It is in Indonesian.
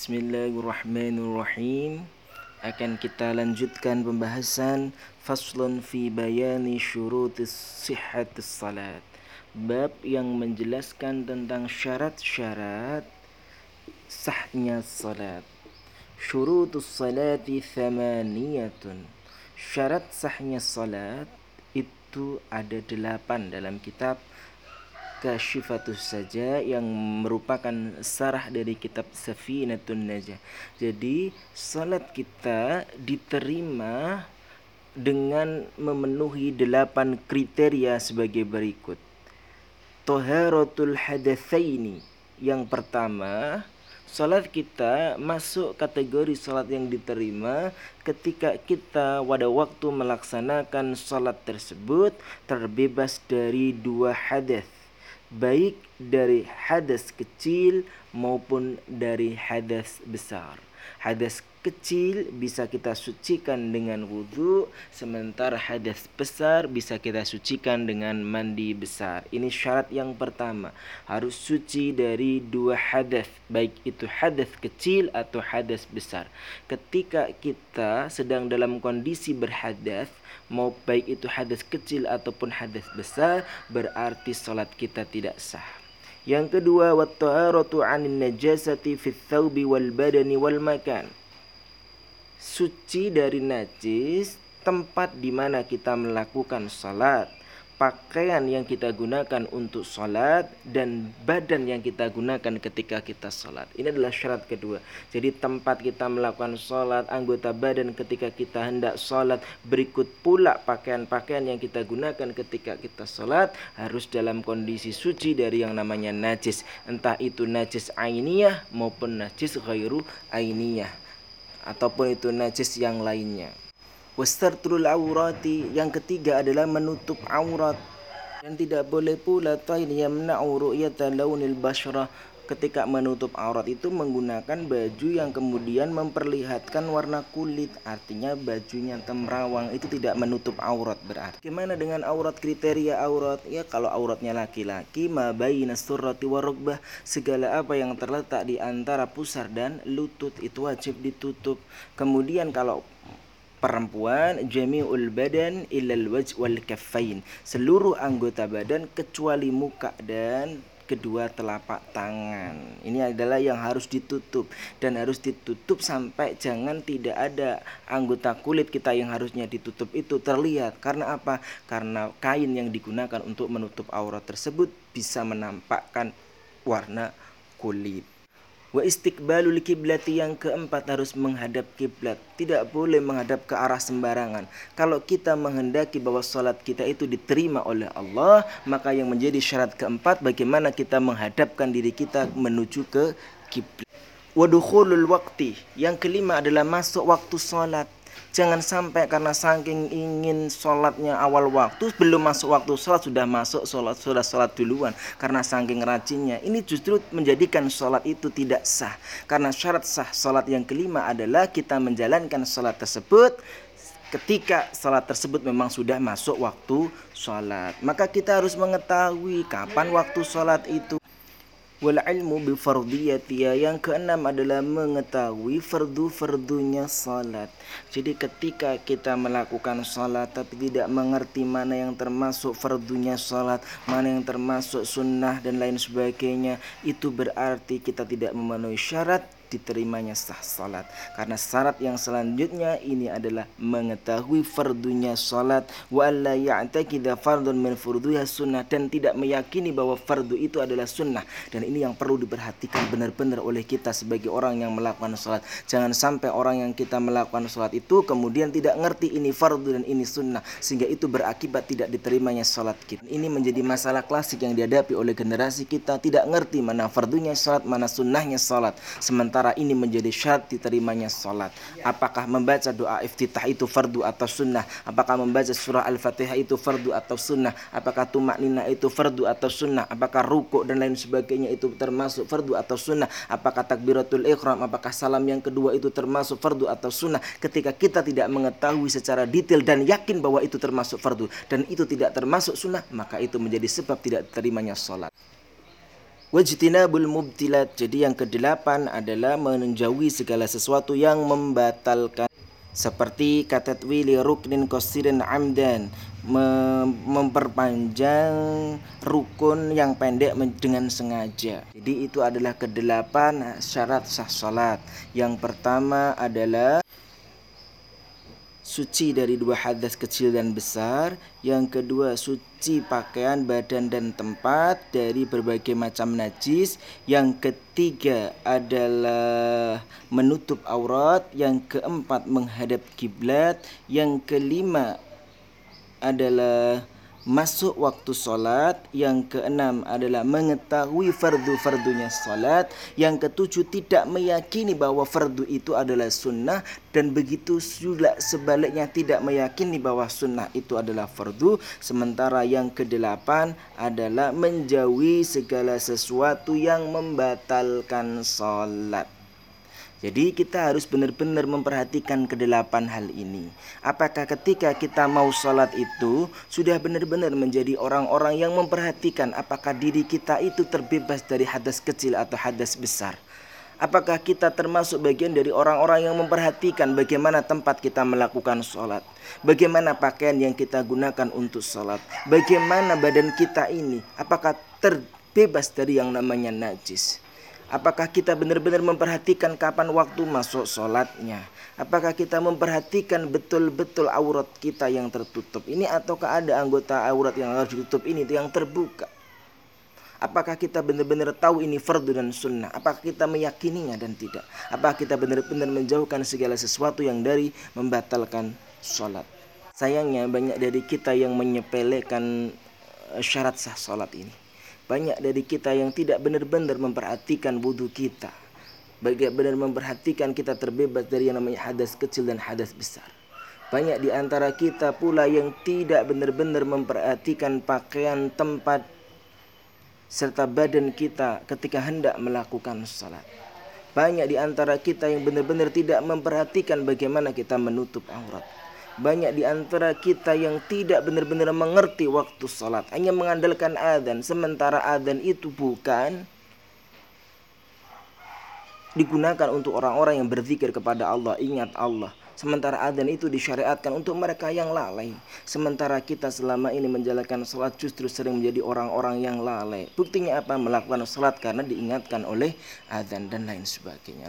Bismillahirrahmanirrahim. Akan kita lanjutkan pembahasan Faslun fi bayani syurutis sihhatis salat. Bab yang menjelaskan tentang syarat-syarat sahnya salat. Syurutus salati thamaniyatun. Syarat sahnya salat itu ada delapan dalam kitab Kasyifatus saja yang merupakan sarah dari kitab Safinatun Najah. Jadi salat kita diterima dengan memenuhi delapan kriteria sebagai berikut. Toharatul hadatsaini yang pertama Salat kita masuk kategori salat yang diterima ketika kita pada waktu melaksanakan salat tersebut terbebas dari dua hadas baik dari hadas kecil maupun dari hadas besar. Hadas kecil bisa kita sucikan dengan wudhu, sementara hadas besar bisa kita sucikan dengan mandi besar. Ini syarat yang pertama, harus suci dari dua hadas, baik itu hadas kecil atau hadas besar. Ketika kita sedang dalam kondisi berhadas, mau baik itu hadas kecil ataupun hadas besar, berarti salat kita tidak sah. Yang kedua, wat-taharatu 'anil najasati fit thawbi wal badani wal makan. Suci dari najis tempat di mana kita melakukan salat pakaian yang kita gunakan untuk sholat dan badan yang kita gunakan ketika kita sholat. Ini adalah syarat kedua. Jadi tempat kita melakukan sholat, anggota badan ketika kita hendak sholat, berikut pula pakaian-pakaian yang kita gunakan ketika kita sholat harus dalam kondisi suci dari yang namanya najis. Entah itu najis ainiyah maupun najis ghairu ainiyah. Ataupun itu najis yang lainnya. Wastartul aurati yang ketiga adalah menutup aurat dan tidak boleh pula tain yamna'u ru'yata launil basyrah ketika menutup aurat itu menggunakan baju yang kemudian memperlihatkan warna kulit artinya bajunya temrawang itu tidak menutup aurat berarti. Gimana dengan aurat kriteria aurat? Ya kalau auratnya laki-laki mabayna surrati warukbah segala apa yang terletak di antara pusar dan lutut itu wajib ditutup. Kemudian kalau perempuan jami'ul badan ilal wajh wal kaffain seluruh anggota badan kecuali muka dan kedua telapak tangan. Ini adalah yang harus ditutup dan harus ditutup sampai jangan tidak ada anggota kulit kita yang harusnya ditutup itu terlihat. Karena apa? Karena kain yang digunakan untuk menutup aurat tersebut bisa menampakkan warna kulit. Wa istiqbalul kiblati yang keempat harus menghadap kiblat. Tidak boleh menghadap ke arah sembarangan. Kalau kita menghendaki bahwa salat kita itu diterima oleh Allah, maka yang menjadi syarat keempat bagaimana kita menghadapkan diri kita menuju ke kiblat. Wadukhulul wakti. Yang kelima adalah masuk waktu salat. Jangan sampai karena saking ingin sholatnya awal waktu belum masuk waktu sholat sudah masuk sholat sudah sholat duluan. Karena saking rajinnya. Ini justru menjadikan sholat itu tidak sah. Karena syarat sah sholat yang kelima adalah kita menjalankan sholat tersebut ketika sholat tersebut memang sudah masuk waktu sholat. Maka kita harus mengetahui kapan waktu sholat itu wal ilmu bi fardiyatiha yang keenam adalah mengetahui fardu-fardunya salat. Jadi ketika kita melakukan salat tapi tidak mengerti mana yang termasuk fardunya salat mana yang termasuk sunnah dan lain sebagainya itu berarti kita tidak memenuhi syarat diterimanya sah salat. Karena syarat yang selanjutnya ini adalah mengetahui fardunya salat. Wa alla ya'taqida fardun min furduha sunnah dan tidak meyakini bahwa fardu itu adalah sunnah. Dan ini yang perlu diperhatikan benar-benar oleh kita sebagai orang yang melakukan salat. Jangan sampai orang yang kita melakukan salat itu kemudian tidak ngerti ini fardu dan ini sunnah sehingga itu berakibat tidak diterimanya salat kita. Ini menjadi masalah klasik yang dihadapi oleh generasi kita. Tidak ngerti mana fardunya salat mana sunnahnya salat. Sementara sementara ini menjadi syarat diterimanya sholat. Apakah membaca doa iftitah itu fardu atau sunnah? Apakah membaca surah Al-Fatihah itu fardu atau sunnah? Apakah tumak nina itu fardu atau sunnah? Apakah ruku dan lain sebagainya itu termasuk fardu atau sunnah? Apakah takbiratul ikhram? Apakah salam yang kedua itu termasuk fardu atau sunnah? Ketika kita tidak mengetahui secara detail dan yakin bahwa itu termasuk fardu dan itu tidak termasuk sunnah, maka itu menjadi sebab tidak terimanya sholat. Wajtinabul mubtilat. Jadi yang kedelapan adalah menjauhi segala sesuatu yang membatalkan seperti kata wili ruknin qasirin amdan memperpanjang rukun yang pendek dengan sengaja. Jadi itu adalah kedelapan syarat sah salat. Yang pertama adalah suci dari dua hadas kecil dan besar. Yang kedua, suci pakaian, badan, dan tempat dari berbagai macam najis. Yang ketiga adalah menutup aurat. Yang keempat, menghadap kiblat. Yang kelima adalah masuk waktu solat yang keenam adalah mengetahui fardu-fardunya solat yang ketujuh tidak meyakini bahwa fardu itu adalah sunnah dan begitu juga sebaliknya tidak meyakini bahwa sunnah itu adalah fardu. Sementara yang kedelapan adalah menjauhi segala sesuatu yang membatalkan solat jadi kita harus benar-benar memperhatikan kedelapan hal ini. Apakah ketika kita mau sholat itu sudah benar-benar menjadi orang-orang yang memperhatikan apakah diri kita itu terbebas dari hadas kecil atau hadas besar. Apakah kita termasuk bagian dari orang-orang yang memperhatikan bagaimana tempat kita melakukan sholat. Bagaimana pakaian yang kita gunakan untuk sholat. Bagaimana badan kita ini. Apakah terbebas dari yang namanya najis. Apakah kita benar-benar memperhatikan kapan waktu masuk sholatnya? Apakah kita memperhatikan betul-betul aurat kita yang tertutup ini ataukah ada anggota aurat yang harus ditutup ini yang terbuka? Apakah kita benar-benar tahu ini fardu dan sunnah? Apakah kita meyakininya dan tidak? Apakah kita benar-benar menjauhkan segala sesuatu yang dari membatalkan sholat? Sayangnya banyak dari kita yang menyepelekan eh, syarat sah sholat ini. Banyak dari kita yang tidak benar-benar memperhatikan wudhu kita. Bagi benar memperhatikan kita terbebas dari yang namanya hadas kecil dan hadas besar. Banyak di antara kita pula yang tidak benar-benar memperhatikan pakaian tempat serta badan kita ketika hendak melakukan salat. Banyak di antara kita yang benar-benar tidak memperhatikan bagaimana kita menutup aurat. Banyak di antara kita yang tidak benar-benar mengerti waktu sholat. Hanya mengandalkan adzan. Sementara adzan itu bukan digunakan untuk orang-orang yang berzikir kepada Allah. Ingat Allah. Sementara adzan itu disyariatkan untuk mereka yang lalai. Sementara kita selama ini menjalankan sholat justru sering menjadi orang-orang yang lalai. Buktinya apa? Melakukan sholat karena diingatkan oleh adzan dan lain sebagainya.